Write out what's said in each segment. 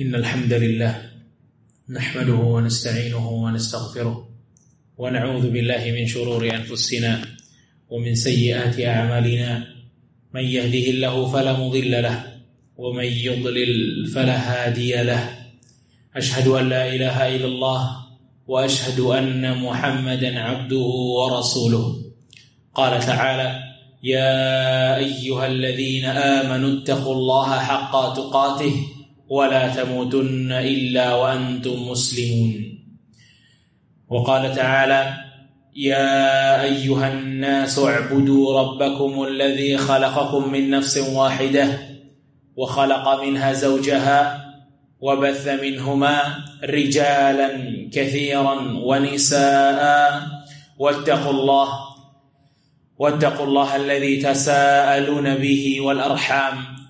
إن الحمد لله نحمده ونستعينه ونستغفره ونعوذ بالله من شرور أنفسنا ومن سيئات أعمالنا. من يهده الله فلا مضل له ومن يضلل فلا هادي له. أشهد أن لا إله إلا الله وأشهد أن محمدا عبده ورسوله. قال تعالى يا أيها الذين آمنوا اتقوا الله حق تقاته ولا تموتن إلا وأنتم مسلمون. وقال تعالى يا أيها الناس اعبدوا ربكم الذي خلقكم من نفس واحدة وخلق منها زوجها وبث منهما رجالا كثيرا ونساء. واتقوا الله واتقوا الله الذي تساءلون به والأرحام.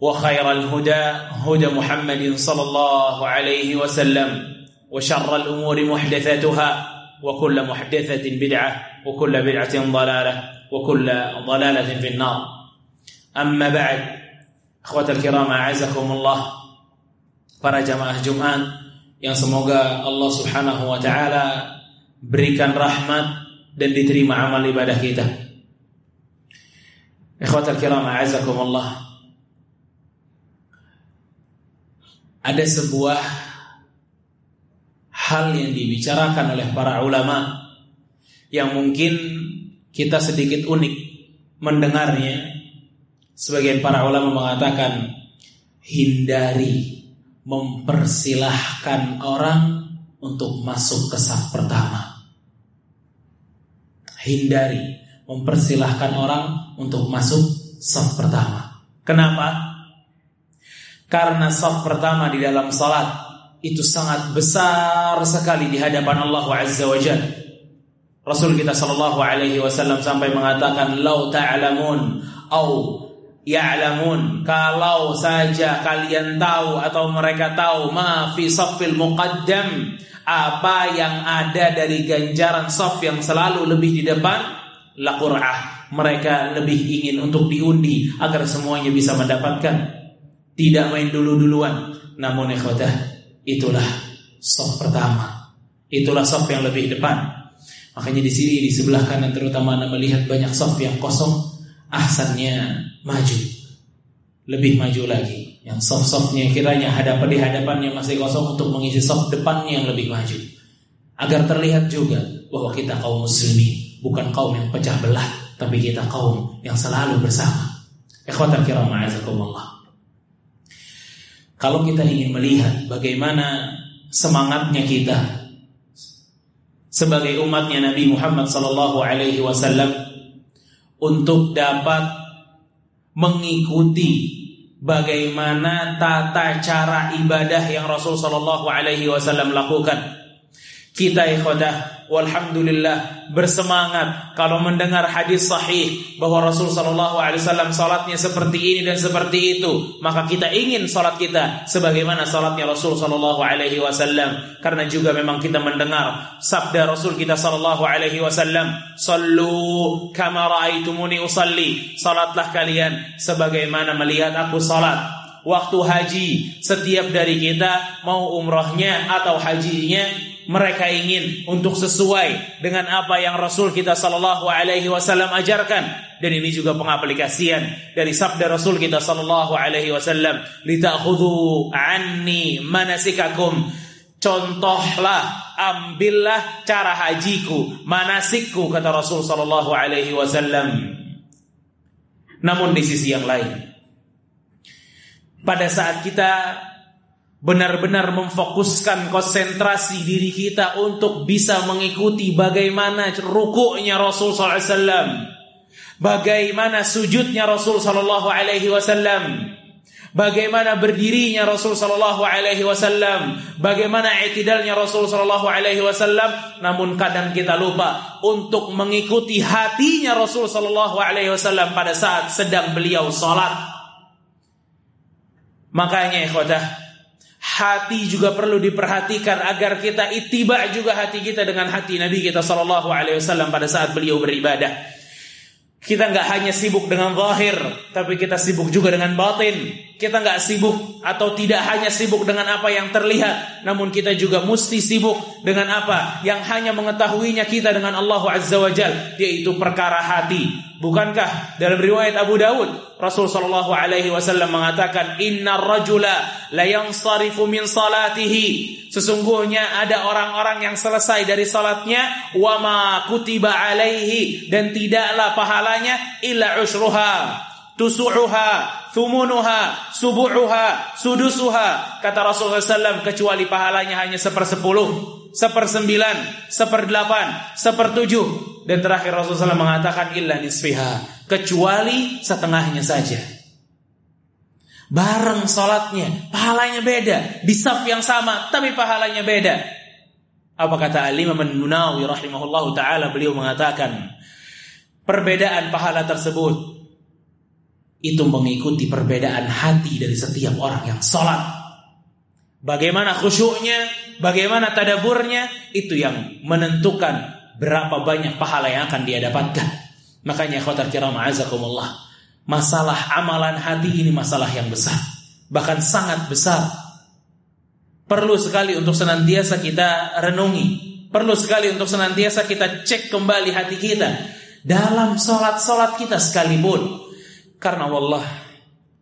وخير الهدى هدى محمد صلى الله عليه وسلم وشر الأمور محدثاتها وكل محدثة بدعة وكل بدعة ضلالة وكل ضلالة في النار أما بعد أخوة الكرام أعزكم الله para jamaah Jumat yang semoga Allah Subhanahu wa taala berikan rahmat dan diterima amal ibadah kita. Ikhwatal kiram a'azakumullah. Ada sebuah hal yang dibicarakan oleh para ulama yang mungkin kita sedikit unik mendengarnya. Sebagian para ulama mengatakan hindari mempersilahkan orang untuk masuk ke saf pertama. Hindari mempersilahkan orang untuk masuk saf pertama. Kenapa? Karena saf pertama di dalam salat itu sangat besar sekali di hadapan Allah Azza wa Jalla. Rasul kita sallallahu alaihi wasallam sampai mengatakan lau ta'lamun au ya'lamun. Kalau saja kalian tahu atau mereka tahu ma fi saffil muqaddam apa yang ada dari ganjaran saf yang selalu lebih di depan? La qur'ah. Mereka lebih ingin untuk diundi agar semuanya bisa mendapatkan tidak main dulu-duluan. Namun ikhwadah, itulah soft pertama. Itulah soft yang lebih depan. Makanya di sini di sebelah kanan terutama Anda melihat banyak soft yang kosong, ahsannya maju. Lebih maju lagi. Yang soft-softnya kiranya hadapan di hadapannya masih kosong untuk mengisi soft depannya yang lebih maju. Agar terlihat juga bahwa kita kaum muslimin, bukan kaum yang pecah belah, tapi kita kaum yang selalu bersama. Ikhwatal kiram a'azakumullah. Kalau kita ingin melihat bagaimana semangatnya kita sebagai umatnya Nabi Muhammad sallallahu alaihi wasallam untuk dapat mengikuti bagaimana tata cara ibadah yang Rasul sallallahu alaihi wasallam lakukan. Kita ikhwadah walhamdulillah bersemangat kalau mendengar hadis sahih bahwa Rasul sallallahu alaihi wasallam salatnya seperti ini dan seperti itu, maka kita ingin salat kita sebagaimana salatnya Rasul sallallahu alaihi wasallam karena juga memang kita mendengar sabda Rasul kita sallallahu alaihi wasallam, "Sallu kama raaitumuni usalli." Salatlah kalian sebagaimana melihat aku salat. Waktu haji, setiap dari kita mau umrohnya atau hajinya mereka ingin untuk sesuai dengan apa yang Rasul kita sallallahu alaihi wasallam ajarkan. Dan ini juga pengaplikasian dari sabda Rasul kita sallallahu alaihi wasallam litakhudhu anni manasikakum. Contohlah ambillah cara hajiku manasikku kata Rasul sallallahu alaihi wasallam. Namun di sisi yang lain pada saat kita benar-benar memfokuskan konsentrasi diri kita untuk bisa mengikuti bagaimana rukuknya Rasul SAW, bagaimana sujudnya Rasul Sallallahu Alaihi Wasallam, bagaimana berdirinya Rasul sallallahu alaihi wasallam, bagaimana i'tidalnya Rasul sallallahu alaihi wasallam, namun kadang kita lupa untuk mengikuti hatinya Rasul sallallahu alaihi wasallam pada saat sedang beliau salat. Makanya ikhwatah, hati juga perlu diperhatikan agar kita itiba juga hati kita dengan hati Nabi kita sallallahu alaihi wasallam pada saat beliau beribadah. Kita nggak hanya sibuk dengan zahir, tapi kita sibuk juga dengan batin. Kita nggak sibuk atau tidak hanya sibuk dengan apa yang terlihat, namun kita juga mesti sibuk dengan apa yang hanya mengetahuinya kita dengan Allah Azza wa Jal, yaitu perkara hati. Bukankah dalam riwayat Abu Dawud Rasul sallallahu alaihi wasallam mengatakan innar rajula la yansarifu min salatihi sesungguhnya ada orang-orang yang selesai dari salatnya wa ma kutiba alaihi dan tidaklah pahalanya illa usruha tusu'uha thumunuha subu'uha sudusuha kata Rasulullah SAW kecuali pahalanya hanya sepersepuluh sepersembilan, seperdelapan, sepertujuh. Dan terakhir Rasulullah SAW mengatakan illa nisfiha. Kecuali setengahnya saja. Bareng sholatnya, pahalanya beda. Di saf yang sama, tapi pahalanya beda. Apa kata Ali Imam Munawi rahimahullah ta'ala beliau mengatakan perbedaan pahala tersebut itu mengikuti perbedaan hati dari setiap orang yang sholat Bagaimana khusyuknya, bagaimana tadaburnya, itu yang menentukan berapa banyak pahala yang akan dia dapatkan. Makanya khotar kiram azakumullah. Masalah amalan hati ini masalah yang besar. Bahkan sangat besar. Perlu sekali untuk senantiasa kita renungi. Perlu sekali untuk senantiasa kita cek kembali hati kita. Dalam sholat-sholat kita sekalipun. Karena Allah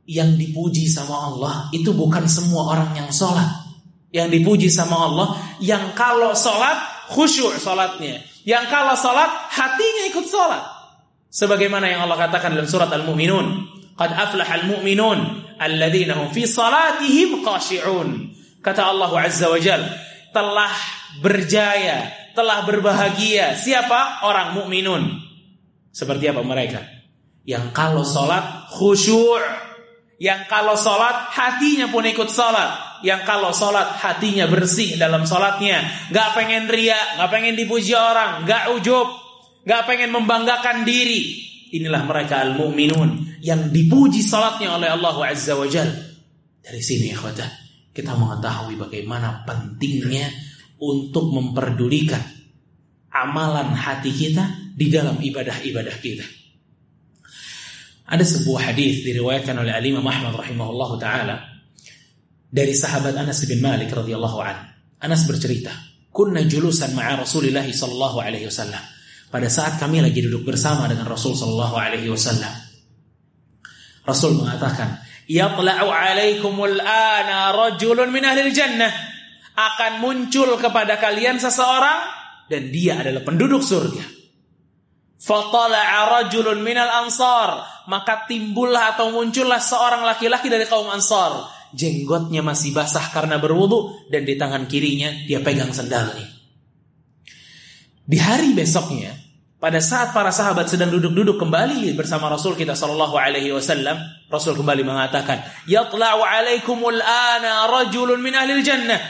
yang dipuji sama Allah itu bukan semua orang yang sholat. Yang dipuji sama Allah, yang kalau sholat khusyuk sholatnya. Yang kalau sholat hatinya ikut sholat. Sebagaimana yang Allah katakan dalam surat Al-Mu'minun. Qad aflah al-mu'minun alladzina hum fi salatihim khashi'un. Kata Allah Azza wa Jal, telah berjaya, telah berbahagia. Siapa? Orang mukminun. Seperti apa mereka? Yang kalau sholat khusyuk yang kalau sholat hatinya pun ikut sholat. Yang kalau sholat hatinya bersih dalam sholatnya. Gak pengen ria, gak pengen dipuji orang, gak ujub, gak pengen membanggakan diri. Inilah mereka al-mu'minun yang dipuji sholatnya oleh Allah Azza wa Jal. Dari sini ya kita mengetahui bagaimana pentingnya untuk memperdulikan amalan hati kita di dalam ibadah-ibadah kita. Ada sebuah hadis diriwayatkan oleh Al Imam Ahmad taala dari sahabat Anas bin Malik radhiyallahu an. Anas bercerita, "Kunna julusan ma'a Rasulillah sallallahu alaihi wasallam." Pada saat kami lagi duduk bersama dengan Rasul sallallahu alaihi wasallam. Rasul mengatakan, "Yatla'u 'alaikumul ana rajulun min ahli jannah." Akan muncul kepada kalian seseorang dan dia adalah penduduk surga. Fatala'a rajulun minal ansar. Maka timbullah atau muncullah seorang laki-laki dari kaum ansar. Jenggotnya masih basah karena berwudu dan di tangan kirinya dia pegang sendalnya. Di hari besoknya, pada saat para sahabat sedang duduk-duduk kembali bersama Rasul kita Shallallahu Alaihi Wasallam, Rasul kembali mengatakan, "Yatla'u alaikumul ana rajulun min ahli jannah."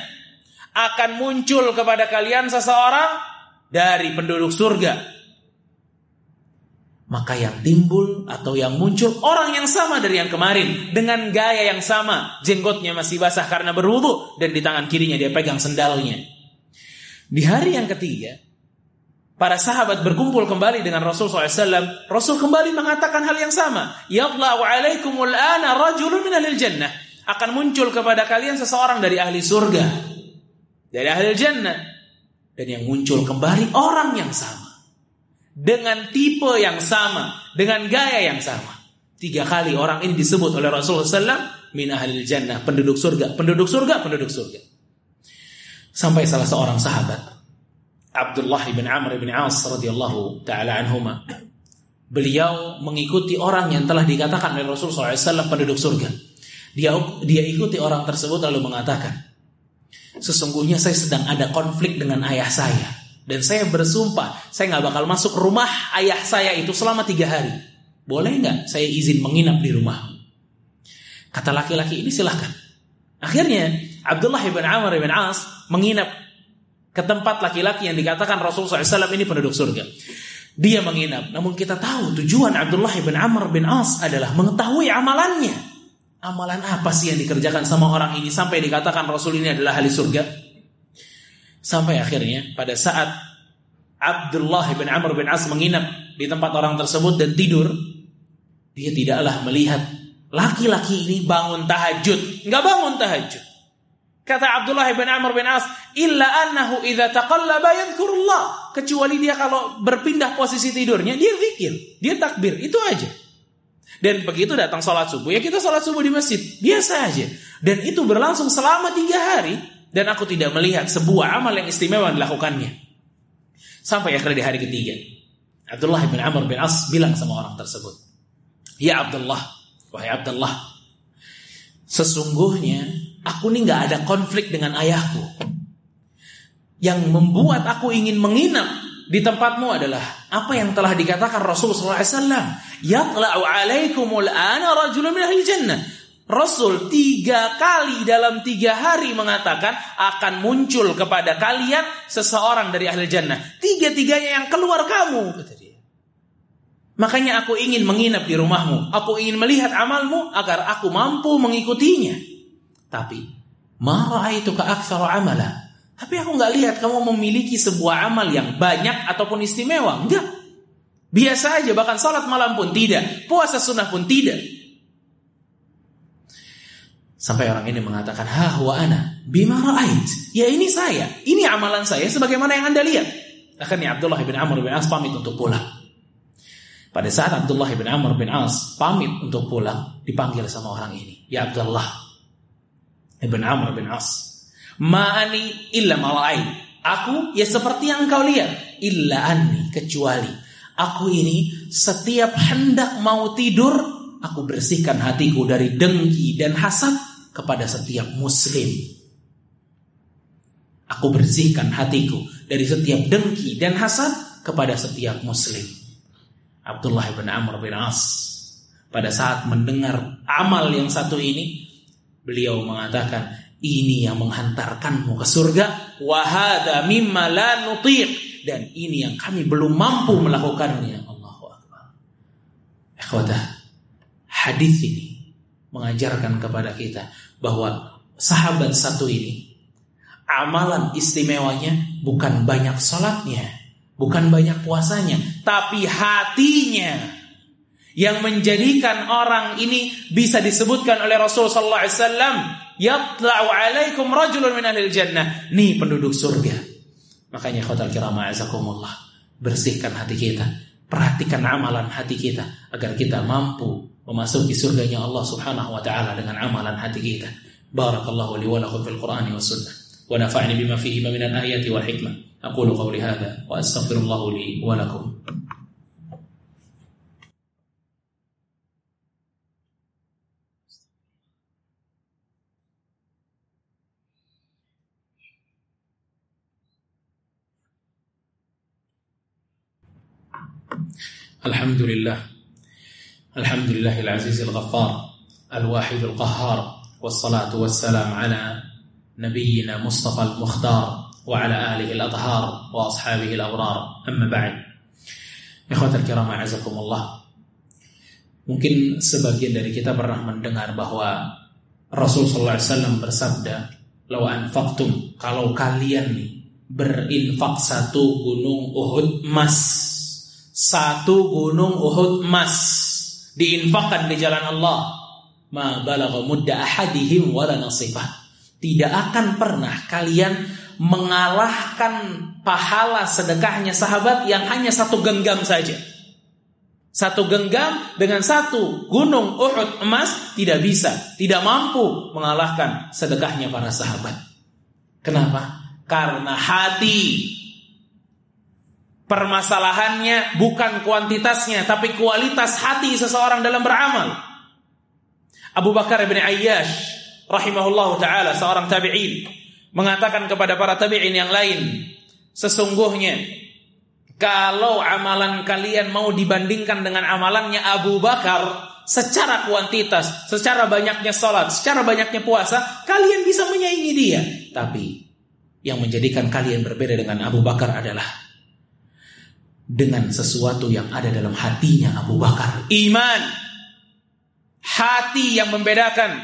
Akan muncul kepada kalian seseorang dari penduduk surga maka yang timbul atau yang muncul orang yang sama dari yang kemarin. Dengan gaya yang sama. Jenggotnya masih basah karena berwudu. Dan di tangan kirinya dia pegang sendalnya. Di hari yang ketiga para sahabat berkumpul kembali dengan Rasul SAW Rasul kembali mengatakan hal yang sama. Yadla'u alaikumul ana rajulun min ahli jannah. Akan muncul kepada kalian seseorang dari ahli surga. Dari ahli jannah. Dan yang muncul kembali orang yang sama dengan tipe yang sama, dengan gaya yang sama. Tiga kali orang ini disebut oleh Rasulullah SAW min ahlil jannah, penduduk surga, penduduk surga, penduduk surga. Sampai salah seorang sahabat Abdullah bin Amr bin As radhiyallahu taala anhuma beliau mengikuti orang yang telah dikatakan oleh Rasulullah SAW penduduk surga. Dia dia ikuti orang tersebut lalu mengatakan, sesungguhnya saya sedang ada konflik dengan ayah saya. Dan saya bersumpah, saya nggak bakal masuk rumah ayah saya itu selama tiga hari. Boleh nggak saya izin menginap di rumah? Kata laki-laki ini silahkan. Akhirnya Abdullah bin Amr bin As menginap ke tempat laki-laki yang dikatakan Rasulullah SAW ini penduduk surga. Dia menginap. Namun kita tahu tujuan Abdullah bin Amr bin As adalah mengetahui amalannya. Amalan apa sih yang dikerjakan sama orang ini sampai dikatakan Rasul ini adalah ahli surga? Sampai akhirnya pada saat Abdullah bin Amr bin As menginap di tempat orang tersebut dan tidur, dia tidaklah melihat laki-laki ini bangun tahajud. Enggak bangun tahajud. Kata Abdullah bin Amr bin As, illa annahu idza taqallaba yadhkurullah. Kecuali dia kalau berpindah posisi tidurnya, dia zikir, dia takbir, itu aja. Dan begitu datang sholat subuh, ya kita sholat subuh di masjid, biasa aja. Dan itu berlangsung selama tiga hari, dan aku tidak melihat sebuah amal yang istimewa dilakukannya. Sampai akhirnya di hari ketiga, Abdullah bin Amr bin As bilang sama orang tersebut, Ya Abdullah, wahai Abdullah, sesungguhnya Aku ini nggak ada konflik dengan ayahku. Yang membuat aku ingin menginap di tempatmu adalah apa yang telah dikatakan Rasulullah SAW. Yatla'u alaikumul ana rajulun min ahli jannah. Rasul tiga kali dalam tiga hari mengatakan akan muncul kepada kalian seseorang dari ahli jannah. Tiga-tiganya yang keluar kamu. Makanya aku ingin menginap di rumahmu. Aku ingin melihat amalmu agar aku mampu mengikutinya. Tapi marah itu ke aksara amala. Tapi aku nggak lihat kamu memiliki sebuah amal yang banyak ataupun istimewa. Enggak. Biasa aja bahkan salat malam pun tidak, puasa sunnah pun tidak. Sampai orang ini mengatakan, "Ha wa ana bima ra'ait." Ya ini saya, ini amalan saya sebagaimana yang Anda lihat. Akhirnya Abdullah bin Amr bin As pamit untuk pulang. Pada saat Abdullah bin Amr bin As pamit untuk pulang, dipanggil sama orang ini. Ya Abdullah, Ibn Amr bin As. Ma'ani illa mala'ain. Aku ya seperti yang kau lihat. Illa anni kecuali. Aku ini setiap hendak mau tidur. Aku bersihkan hatiku dari dengki dan hasad kepada setiap muslim. Aku bersihkan hatiku dari setiap dengki dan hasad kepada setiap muslim. Abdullah bin Amr bin As pada saat mendengar amal yang satu ini Beliau mengatakan, ini yang menghantarkanmu ke surga. Wahada mimma la nutiq. Dan ini yang kami belum mampu melakukannya. Allahu Akbar. Ikhwatah, hadis ini mengajarkan kepada kita bahwa sahabat satu ini amalan istimewanya bukan banyak sholatnya, bukan banyak puasanya, tapi hatinya yang menjadikan orang ini bisa disebutkan oleh Rasul sallallahu alaihi wasallam yatla'u alaikum rajulun min ahli jannah. Nih penduduk surga. Makanya khotal kiramah azakumullah bersihkan hati kita perhatikan amalan hati kita agar kita mampu memasuki surganya Allah Subhanahu wa taala dengan amalan hati kita barakallahu li wa lakum fil qur'ani was sunnah wa nafa'ni bima fihi min al-ayati wal hikmah aqulu qawli hadha wa astaghfirullah li wa lakum الحمد لله الحمد لله العزيز الغفار الواحد القهار والصلاة والسلام على نبينا مصطفى المختار وعلى آله الأطهار وأصحابه الأبرار أما بعد إخوة الكرام أعزكم الله Mungkin sebagian dari kita pernah mendengar bahwa Rasul sallallahu alaihi wasallam bersabda, "Law anfaqtum kalau kalian nih berinfak satu gunung Uhud emas satu gunung Uhud emas diinfakkan di jalan Allah ma balagha mudda ahadihim wala tidak akan pernah kalian mengalahkan pahala sedekahnya sahabat yang hanya satu genggam saja satu genggam dengan satu gunung Uhud emas tidak bisa, tidak mampu mengalahkan sedekahnya para sahabat. Kenapa? Karena hati Permasalahannya bukan kuantitasnya tapi kualitas hati seseorang dalam beramal. Abu Bakar bin Ayyash rahimahullah taala seorang tabi'in mengatakan kepada para tabi'in yang lain, sesungguhnya kalau amalan kalian mau dibandingkan dengan amalannya Abu Bakar, secara kuantitas, secara banyaknya salat, secara banyaknya puasa, kalian bisa menyaingi dia. Tapi yang menjadikan kalian berbeda dengan Abu Bakar adalah dengan sesuatu yang ada dalam hatinya Abu Bakar. Iman. Hati yang membedakan.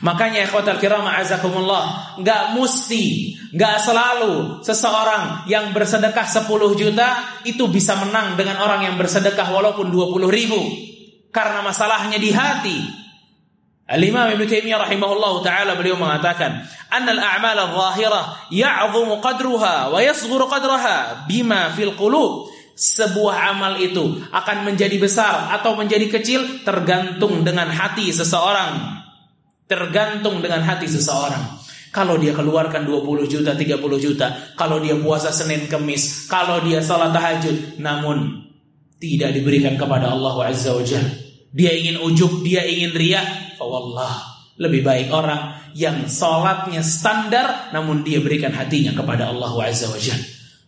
Makanya ikhwatal kiram azakumullah, enggak mesti, enggak selalu seseorang yang bersedekah 10 juta itu bisa menang dengan orang yang bersedekah walaupun 20 ribu. Karena masalahnya di hati. Al-Imam Ibn Taimiyah rahimahullah taala beliau mengatakan, "Annal a'mal adh-dhahirah ya'dhumu qadruha wa yasghuru qadraha bima fil qulub." Sebuah amal itu akan menjadi besar atau menjadi kecil tergantung dengan hati seseorang. Tergantung dengan hati seseorang. Kalau dia keluarkan 20 juta, 30 juta, kalau dia puasa Senin Kemis, kalau dia salat tahajud, namun tidak diberikan kepada Allah Azza wa Jalla. Dia ingin ujub, dia ingin riak, Fawallah lebih baik orang yang salatnya standar namun dia berikan hatinya kepada Allah Azza wa.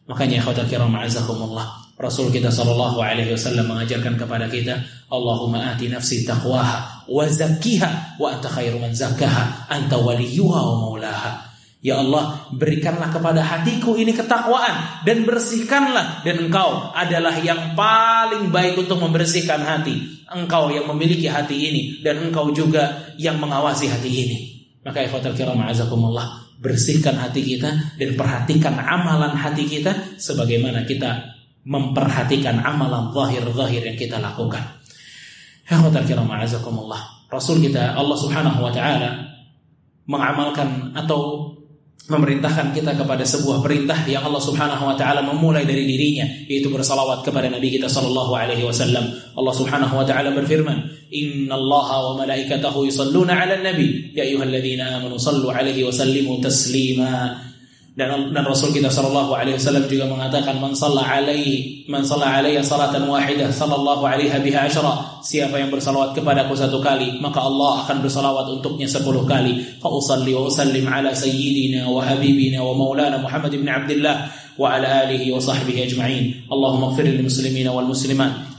Makanya ikhwatal kiram azakumullah. Rasul kita sallallahu alaihi wasallam mengajarkan kepada kita, Allahumma ati nafsi taqwaha wa zakkiha wa anta khairu man zakkaha anta waliyuha wa maulaha. Ya Allah, berikanlah kepada hatiku ini ketakwaan dan bersihkanlah dan engkau adalah yang paling baik untuk membersihkan hati. Engkau yang memiliki hati ini dan engkau juga yang mengawasi hati ini. Maka ikhwatal kiram azakumullah, bersihkan hati kita dan perhatikan amalan hati kita sebagaimana kita memperhatikan amalan zahir-zahir yang kita lakukan. Ikhwatal kiram azakumullah. Rasul kita Allah Subhanahu wa taala mengamalkan atau memerintahkan kita kepada sebuah perintah yang Allah Subhanahu wa taala memulai dari dirinya yaitu bersalawat kepada nabi kita sallallahu alaihi wasallam. Allah Subhanahu wa taala berfirman, "Innallaha wa malaikatahu yusalluna 'alan nabi, ya ayyuhalladzina amanu sallu 'alaihi wa sallimu taslima." Dan, dan Rasul kita sallallahu alaihi wasallam juga mengatakan man shalla alaihi man shalla alaihi salatan wahidah sallallahu alaiha biha asyara. Siapa yang bersalawat kepadaku satu kali maka Allah akan bersalawat untuknya sepuluh kali. Fa wa usallim ala sayyidina wa habibina wa maulana Muhammad ibn Abdullah wa ala alihi wa sahbihi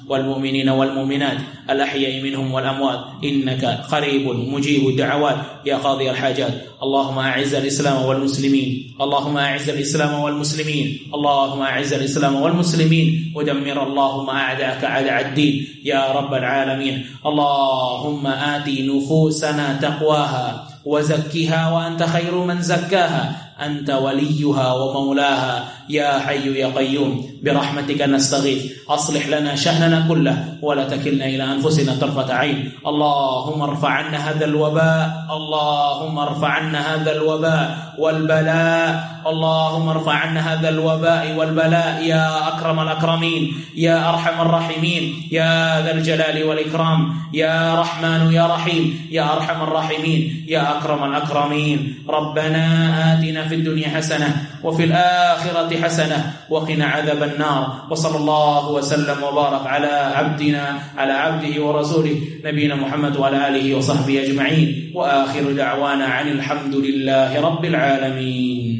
والمؤمنين والمؤمنات الأحياء منهم والأموات. إنك قريب مجيب الدعوات. يا قاضي الحاجات. اللهم أعز الإسلام والمسلمين. اللهم أعز الإسلام والمسلمين. اللهم أعز الإسلام والمسلمين. ودمر اللهم أعداءك أعداء الدين. يا رب العالمين. اللهم آتي نفوسنا تقواها وزكها وأنت خير من زكاها. أنت وليها ومولاها. يا حي يا قيوم برحمتك نستغيث. أصلح لنا شأننا كله ولا تكلنا إلى أنفسنا طرفة عين. اللهم ارفع عنا هذا الوباء اللهم ارفع عنا هذا الوباء والبلاء. اللهم ارفع عنا هذا الوباء والبلاء يا أكرم الأكرمين يا أرحم الراحمين يا ذا الجلال والإكرام يا رحمن يا رحيم يا أرحم الراحمين يا أكرم الأكرمين. ربنا آتنا في الدنيا حسنة وفي حسنة وقنا عذاب النار. وصلى الله وسلم وبارك على عبدنا على عبده ورسوله نبينا محمد وعلى آله وصحبه أجمعين. وآخر دعوانا عن الحمد لله رب العالمين.